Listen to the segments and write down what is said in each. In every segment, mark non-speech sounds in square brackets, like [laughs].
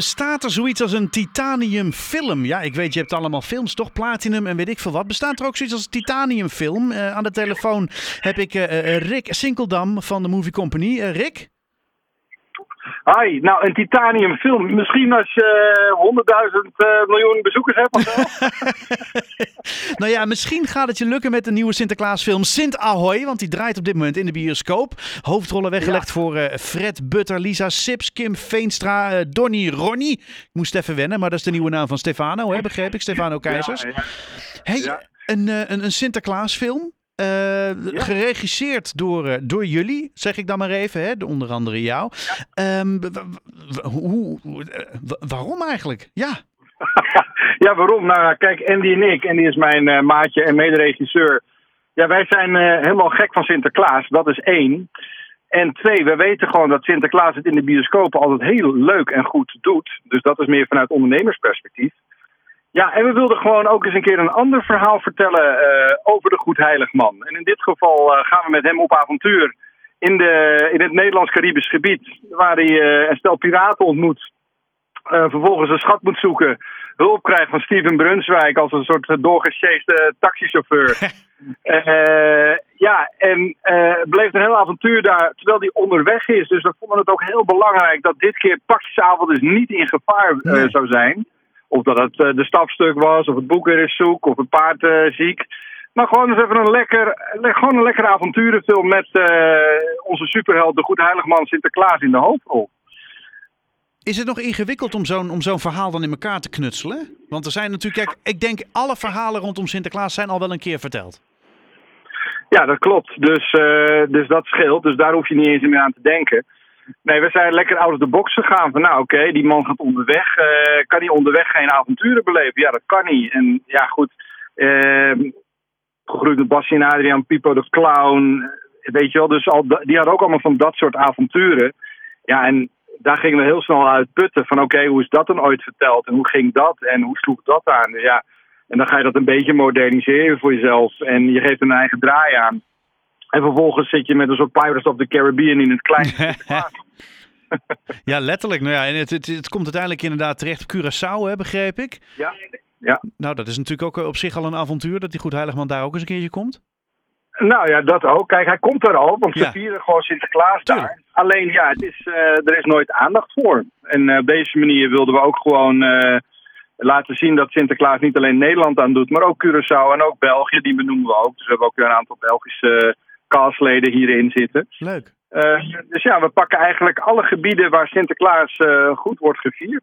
Bestaat er zoiets als een titanium film? Ja, ik weet, je hebt allemaal films, toch? Platinum en weet ik veel wat. Bestaat er ook zoiets als een titanium film? Uh, aan de telefoon heb ik uh, Rick Sinkeldam van de Movie Company. Rick? Hi, nou een titanium film. Misschien als je 100.000 uh, miljoen bezoekers hebt of [laughs] nou ja, misschien gaat het je lukken met de nieuwe Sinterklaasfilm Sint Ahoy. Want die draait op dit moment in de bioscoop. Hoofdrollen weggelegd voor uh, Fred Butter, Lisa Sips, Kim Veenstra, uh, Donnie Ronnie. Ik moest even wennen, maar dat is de nieuwe naam van Stefano, hè, begreep ik. Stefano Keizers. Ja, ja. Hey, een, een, een Sinterklaasfilm. Uh, Geregisseerd door, uh, door jullie, zeg ik dan maar even, hè? onder andere jou. Ja. Um, hoe, waarom eigenlijk? Ja. Ja, waarom? Nou, kijk, Andy en ik, Andy is mijn uh, maatje en mederegisseur. Ja, wij zijn helemaal gek van Sinterklaas, dat is één. En twee, we weten gewoon dat Sinterklaas het in de bioscopen altijd heel leuk en goed doet. Dus dat is meer vanuit ondernemersperspectief. Ja, en we wilden gewoon ook eens een keer een ander verhaal vertellen uh, over de Goedheilig Man. En in dit geval gaan we met hem op avontuur in, de, in het Nederlands-Caribisch gebied, waar hij uh, een stel piraten ontmoet. vervolgens een schat moet zoeken, hulp krijgt van Steven Brunswijk als een soort doorgesjeeste taxichauffeur. [laughs] ja, en beleeft een heel avontuur daar terwijl hij onderweg is. Dus we vonden het ook heel belangrijk dat dit keer pakjesavond dus niet in gevaar zou zijn. Of dat het uh, de stapstuk was, of het boek weer is zoek, of het paard uh, ziek. Maar gewoon eens even een lekker, gewoon een lekkere avonturenfilm met uh, onze superheld, de Goede Heiligman Sinterklaas in de hoofdrol. Is het nog ingewikkeld om zo'n om zo'n verhaal dan in elkaar te knutselen? Want er zijn natuurlijk, kijk, ik denk alle verhalen rondom Sinterklaas zijn al wel een keer verteld. Ja, dat klopt. Dus, uh, dus dat scheelt. Dus daar hoef je niet eens meer aan te denken. Nee, we zijn lekker out of the box gegaan. Van nou, oké, die man gaat onderweg. Uh, kan hij onderweg geen avonturen beleven? Ja, dat kan niet. En ja, goed. Uh, gegroeid met Bassie en Adriaan, Pipo de Clown. Weet je wel, dus al, die hadden ook allemaal van dat soort avonturen. Ja, en daar gingen we heel snel uit putten. Van oké, hoe is dat dan ooit verteld? En hoe ging dat? En hoe sloeg dat aan? Ja, en dan ga je dat een beetje moderniseren voor jezelf. En je geeft een eigen draai aan. En vervolgens zit je met een soort Pirates of the Caribbean in het klein. [laughs] ja, letterlijk. Nou ja, en het, het, het, komt uiteindelijk inderdaad terecht op Curaçao, hè, begreep ik. Ja. ja. Nou, dat is natuurlijk ook op zich al een avontuur dat die Goed Heiligman daar ook eens een keertje komt. Nou ja, dat ook. Kijk, hij komt er al, want ze vieren gewoon Sinterklaas daar. Alleen ja, het is, uh, er is nooit aandacht voor. En uh, op deze manier wilden we ook gewoon uh, laten zien dat Sinterklaas niet alleen Nederland aan doet, maar ook Curaçao en ook België, die benoemen we ook. Dus we hebben ook een aantal Belgische castleden hierin zitten. Leuk. Uh, dus ja, we pakken eigenlijk alle gebieden waar Sinterklaas uh, goed wordt gevierd.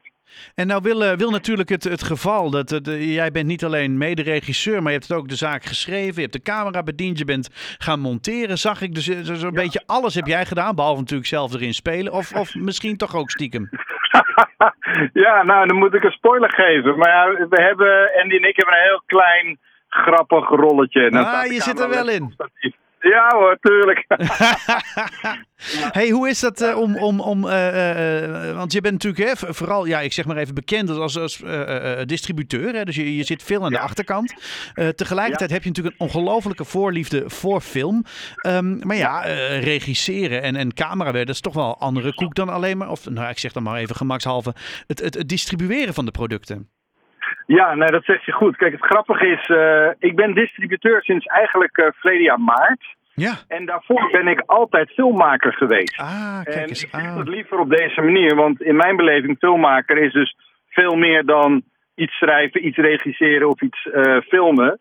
En nou wil, uh, wil natuurlijk het, het geval dat jij bent niet alleen mede-regisseur, maar je hebt ook de zaak geschreven, je hebt de camera bediend, je bent gaan monteren, zag ik. Dus zo'n ja. beetje alles heb jij gedaan, behalve natuurlijk zelf erin spelen. Of, of [laughs] misschien toch ook stiekem? [laughs] ja, nou dan moet ik een spoiler geven. Maar ja, we hebben, Andy en ik hebben een heel klein grappig rolletje. Ah, je zit er wel in. Ja hoor, tuurlijk. [laughs] hey, hoe is dat uh, om, om, om uh, uh, want je bent natuurlijk hè, vooral, ja, ik zeg maar even bekend als, als distributeur, hè, dus je, je zit veel aan de achterkant. tegelijkertijd ja. heb je natuurlijk een ongelofelijke voorliefde voor film. Um, maar ja, regisseren en, en camerawerk, dat is toch wel een andere koek dan alleen maar, of nou, ik zeg dan maar even gemakshalve, het, het, het distribueren van de producten. Ja, nee, dat zeg je goed. Kijk, het grappige is, uh, ik ben distributeur sinds eigenlijk uh, verleden jaar maart. Ja. En daarvoor ben ik altijd filmmaker geweest. Ah, kijk en eens ik zeg het liever op deze manier, want in mijn beleving filmmaker is dus veel meer dan iets schrijven, iets regisseren of iets uh, filmen.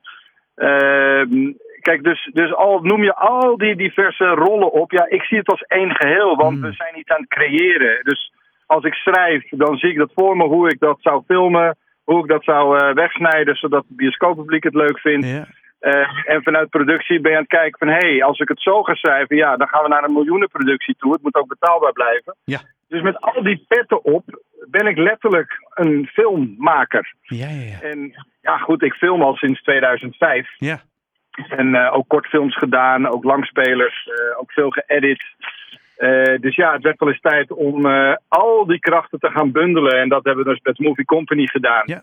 Ehm, kijk, dus, dus al noem je al die diverse rollen op, ja, ik zie het als één geheel, want mm. we zijn niet aan het creëren. Dus als ik schrijf, dan zie ik dat voor me hoe ik dat zou filmen hoe ik dat zou uh, wegsnijden zodat het bioscooppubliek het leuk vindt. Ja. Uh, en vanuit productie ben je aan het kijken van... hé, hey, als ik het zo ga schrijven, ja, dan gaan we naar een miljoenenproductie toe. Het moet ook betaalbaar blijven. Ja. Dus met al die petten op ben ik letterlijk een filmmaker. Ja, ja, ja. En ja, goed, ik film al sinds 2005. Ja. En uh, ook kortfilms gedaan, ook langspelers, ook veel geëdit. Uh, dus ja, het werd wel eens tijd om uh, al die krachten te gaan bundelen. En dat hebben we dus met Movie Company gedaan. Ja.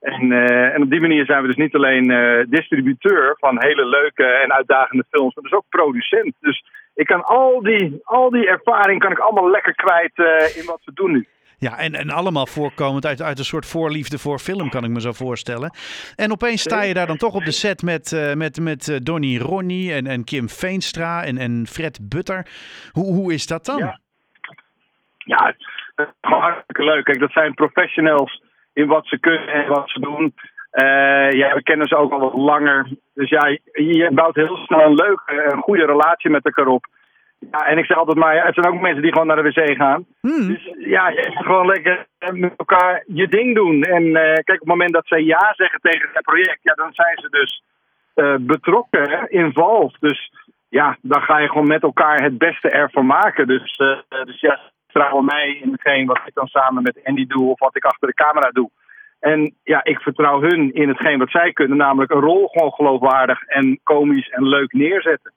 En, uh, en op die manier zijn we dus niet alleen distributeur van hele leuke en uitdagende films, maar dus ook producent. Dus ik kan al die, al die ervaring kan ik allemaal lekker kwijt in wat we doen nu. Ja, en, en allemaal voorkomend uit, uit een soort voorliefde voor film, kan ik me zo voorstellen. En opeens sta je daar dan toch op de set met, uh, met, met uh, Donnie Ronnie en, en Kim Veenstra en, en Fred Butter. Hoe, hoe is dat dan? Ja, ja hartstikke leuk. Kijk, dat zijn professionals in wat ze kunnen en wat ze doen. Uh, ja, we kennen ze ook al wat langer. Dus ja, je bouwt heel snel een leuke, een goede relatie met elkaar op. Ja, en ik zeg altijd maar, ja, het zijn ook mensen die gewoon naar de wc gaan. Hmm. Dus ja, gewoon lekker met elkaar je ding doen. En uh, kijk, op het moment dat zij ja zeggen tegen het project, ja, dan zijn ze dus uh, betrokken, involved. Dus ja, dan ga je gewoon met elkaar het beste ervan maken. Dus, uh, dus ja, vertrouwen mij in hetgeen wat ik dan samen met Andy doe of wat ik achter de camera doe. En ja, ik vertrouw hun in hetgeen wat zij kunnen, namelijk een rol gewoon geloofwaardig en komisch en leuk neerzetten.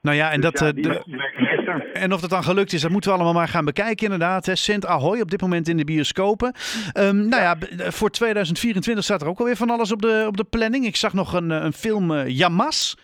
Nou ja, en, Dus dat, ja, die de- en of dat dan gelukt is, dat moeten we allemaal maar gaan bekijken inderdaad. hè. Sint Ahoy op dit moment in de bioscopen. Ehm, nou ja, b- voor 2024 staat er ook alweer van alles op de, op de planning. Ik zag nog een, eh, een film uh, Yamas.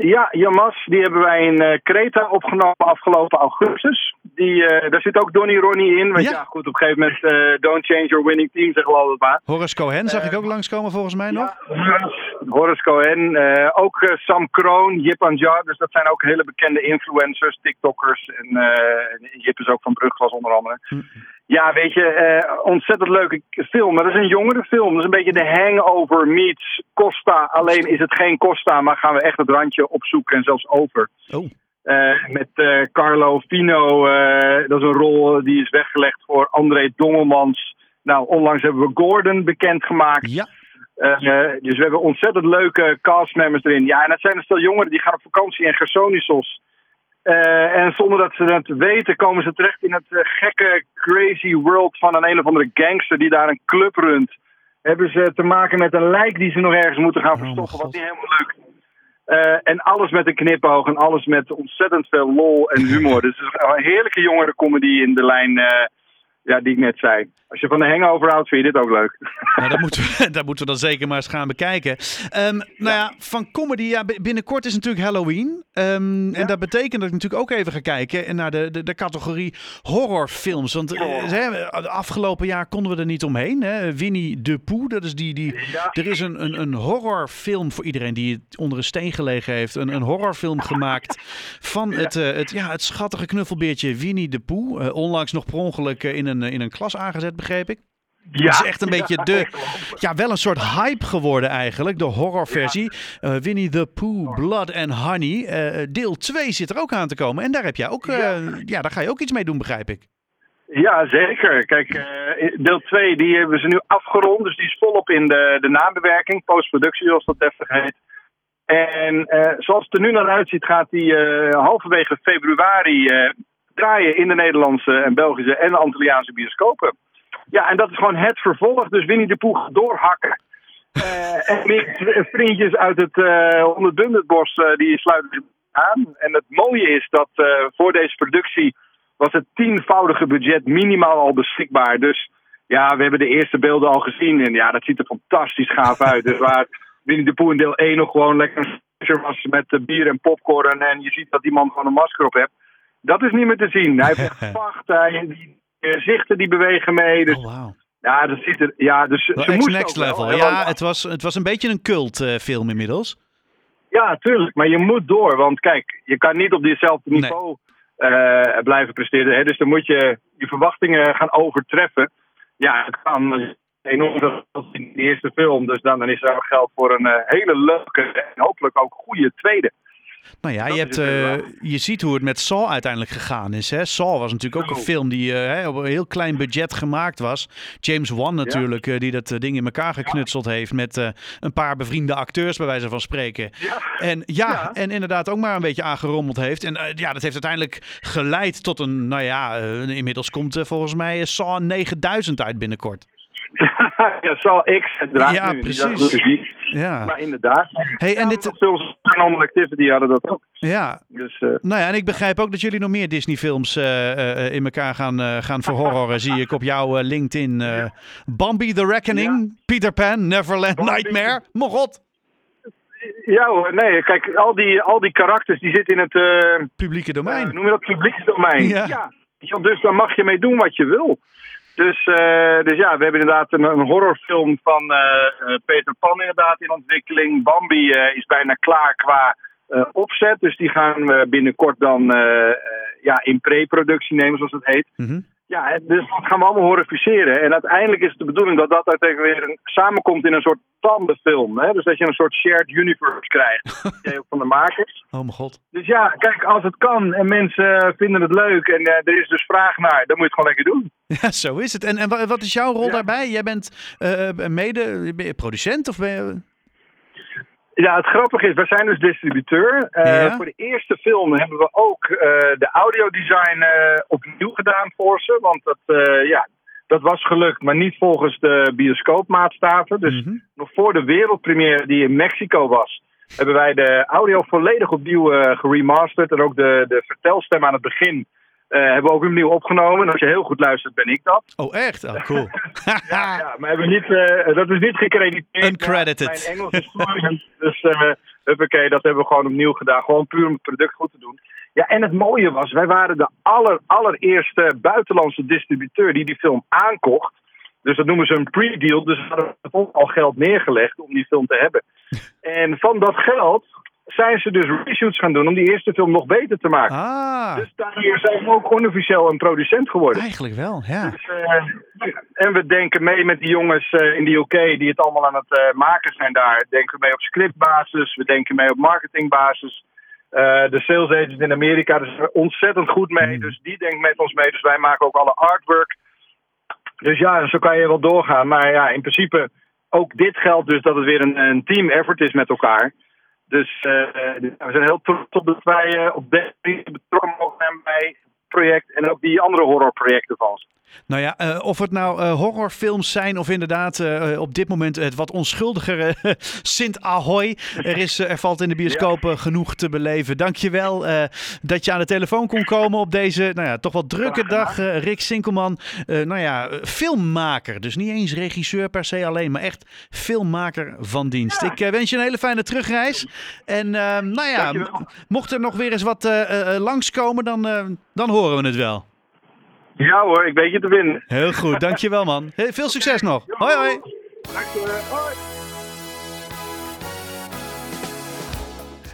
Ja, Jamas, die hebben wij in uh, Kreta opgenomen afgelopen augustus. Die, uh, daar zit ook Donnie Ronnie in. Want Ja. ja, goed, op een gegeven moment uh, don't change your winning team, zeggen we altijd maar. Horace Cohen zag ik ook langskomen volgens mij nog. Ja, Horace Cohen, eh, ook eh, Sam Kroon, Jip Anjar. Dus dat zijn ook hele bekende influencers, TikTokkers. En eh, Jip is ook van Brugglas onder andere. Hm. Ja, weet je, eh, ontzettend leuke film. Maar dat is een jongere film. Dat is een beetje de hangover meets Costa. Alleen is het geen Costa, maar gaan we echt het randje opzoeken en zelfs over. Oh, Eh, met eh, Carlo Fino, eh, dat is een rol die is weggelegd voor André Dongelmans. Nou, onlangs hebben we Gordon bekendgemaakt. ja. Dus we hebben ontzettend leuke castmembers erin. Ja, en dat zijn een stel jongeren die gaan op vakantie in Gersonisos. En zonder dat ze het weten komen ze terecht in het gekke, crazy world van een een of andere gangster die daar een club runt. Hebben ze te maken met een lijk die ze nog ergens moeten gaan Oh, verstoppen, wat niet helemaal lukt. Eh, en alles met een knipoog en alles met ontzettend veel lol en humor. [laughs] Dus het is een heerlijke jongerencomedy in de lijn eh, ja, die ik net zei. Als je van de hangover houdt, vind je dit ook leuk. [laughs] Nou, dat, moeten we, [laughs] dat moeten we dan zeker maar eens gaan bekijken. Ehm, nou ja, van comedy, ja, binnenkort is natuurlijk Halloween. Ehm, Ja. En dat betekent dat ik natuurlijk ook even ga kijken naar de, de, de categorie horrorfilms. Want eh, Oh. de afgelopen jaar konden we er niet omheen. Hè? Winnie de Pooh, dat is die... die Ja. er is een, een, een horrorfilm voor iedereen die het onder een steen gelegen heeft. Een, een horrorfilm gemaakt van het, eh, het, ja, het schattige knuffelbeertje Winnie de Pooh. Eh, onlangs nog per ongeluk in een, in een klas aangezet, begreep ik. Ja, Het is echt een beetje Ja, de, ja, wel een soort hype geworden eigenlijk, de horrorversie. Eh, Winnie the Pooh, Blood and Honey. Eh, deel 2 zit er ook aan te komen. En daar heb jij ook, eh, ja. daar ga je ook iets mee doen, begrijp ik. Ja, zeker. Kijk, eh, deel 2 die hebben ze nu afgerond. Dus die is volop in de, de nabewerking, postproductie zoals dat deftig heet. En eh, zoals het er nu naar uitziet, gaat die eh, halverwege februari eh, draaien in de Nederlandse en Belgische en Antilliaanse bioscopen. Ja, en dat is gewoon het vervolg. Dus Winnie de gaat doorhakken. Eh, en meer vriendjes uit het uh, 100 Dundertbos eh, die sluiten aan. En het mooie is dat voor deze productie was het tienvoudige budget minimaal al beschikbaar. Dus ja, we hebben de eerste beelden al gezien. En ja, dat ziet er fantastisch gaaf uit. Dus waar Winnie de Pooh in deel 1 nog gewoon lekker was met bier en popcorn. En je ziet dat die man gewoon een masker op heeft. Dat is niet meer te zien. Hij heeft [laughs] echt vacht. Hij, die gezichten die bewegen mee. Dus Oh, wauw. ja, dat ziet er. Ja, dus ze moest next wel, level. Ja, het was, het was een beetje een cult eh, film inmiddels. Ja, tuurlijk. Maar je moet door. Want kijk, je kan niet op diezelfde Nee. niveau eh, blijven presteren. Hè? Dus dan moet je je verwachtingen gaan overtreffen. Ja, het kan enorm veel in de eerste film. Dus dan, dan is er ook geld voor een eh, hele leuke en hopelijk ook goede tweede. Nou ja, je, hebt, het eh, je ziet hoe het met Saw uiteindelijk gegaan is. Hè? Saw was natuurlijk ook een Oh. film die eh, op een heel klein budget gemaakt was. James Wan natuurlijk, eh, die dat ding in elkaar geknutseld heeft met een paar bevriende acteurs, bij wijze van spreken. Ja. En ja, en inderdaad ook maar een beetje aangerommeld heeft. En ja, dat heeft uiteindelijk geleid tot een, nou ja, inmiddels komt volgens mij Saw 9000 uit binnenkort. [laughs] ja, zal X het draait Ja, nu. precies. Ja, Maar inderdaad. Hey, en dit- Films Paranormal Activity hadden dat ook. ja. Dus eh, Nou ja, en ik begrijp ook dat jullie nog meer Disney-films eh, eh, in elkaar gaan, gaan verhorroren. zie ik op jouw LinkedIn. Bambi the Reckoning, Peter Pan, Neverland Bambi. Nightmare. Mijn god, ja hoor, nee, kijk, al die, al die karakters die zitten in het... publieke domein. Noem je dat publiek domein? Ja. Ja. Dus daar mag je mee doen wat je wil. Dus, uh, dus ja, we hebben inderdaad een, horrorfilm van uh, Peter Pan inderdaad in ontwikkeling. Bambi is bijna klaar qua opzet. Dus die gaan we binnenkort dan ja, in pre-productie nemen, zoals het heet. -hmm. Ja, dus dat gaan we allemaal horrificeren. En uiteindelijk is het de bedoeling dat dat uiteindelijk weer een, samenkomt in een soort tandenfilm. Hè? Dus dat je een soort shared universe krijgt. [laughs] ook van de makers. Oh mijn god. Dus ja, kijk, als het kan en mensen vinden het leuk en uh, er is dus vraag naar, dan moet je het gewoon lekker doen. [laughs] Ja, zo is het. En, en wat is jouw rol ja. daarbij? Jij bent uh, mede ben je producent of ben je... Ja, het grappige is, wij zijn dus distributeur. Uh, ja? Voor de eerste film hebben we ook uh, de audiodesign uh, opnieuw gedaan voor ze. Want dat, ja, dat was gelukt, maar niet volgens de bioscoopmaatstaven. Dus mm -hmm. nog voor de wereldpremière die in Mexico was, hebben wij de audio volledig opnieuw geremasterd. En ook de, de vertelstem aan het begin uh, hebben we ook opnieuw opgenomen. En als je heel goed luistert, ben ik dat. Oh, echt? Oh, cool. [laughs] ja, ja, maar hebben niet, uh, dat is niet gecrediteerd. Uncredited. Mijn Engels is vloeiend. [laughs] dus uh, huppakee, dat hebben we gewoon opnieuw gedaan. Gewoon puur om het product goed te doen. Ja, en het mooie was, wij waren de aller, allereerste buitenlandse distributeur die die film aankocht. Dus dat noemen ze een pre-deal. Dus we hadden al geld neergelegd om die film te hebben. [laughs] En van dat geld zijn ze dus reshoots gaan doen om die eerste film nog beter te maken. Ah. Dus daardoor zijn we ook onofficieel een producent geworden. Eigenlijk wel, ja. Dus, uh, en we denken mee met die jongens uh, in de UK die het allemaal aan het uh, maken zijn daar. Denken we mee op scriptbasis, we denken mee op marketingbasis. de sales agent in Amerika is er ontzettend goed mee, mm. dus die denkt met ons mee. Dus wij maken ook alle artwork. Dus ja, zo kan je wel doorgaan. Maar ja, in principe ook dit geldt dus dat het weer een, een team effort is met elkaar. Dus uh, we zijn heel trots op dat wij uh, op deze manier betrokken mogen zijn bij het project en ook die andere horrorprojecten van ons. Nou ja, uh, of het nou uh, horrorfilms zijn of inderdaad uh, op dit moment het wat onschuldigere [laughs] Sint Ahoy. Er, is, er valt in de bioscoop ja. genoeg te beleven. Dankjewel dat je aan de telefoon kon komen op deze nou ja, toch wel drukke dag. Rick Sinkelman, nou ja, filmmaker. Dus niet eens regisseur per se alleen, maar echt filmmaker van dienst. Ja. Ik wens je een hele fijne terugreis. En nou ja, mocht er nog weer eens wat langskomen, dan, dan horen we het wel. Ja hoor, ik weet je te winnen. Heel goed, dankjewel man. Veel succes nog. Hoi hoi. Dankjewel. Hoi.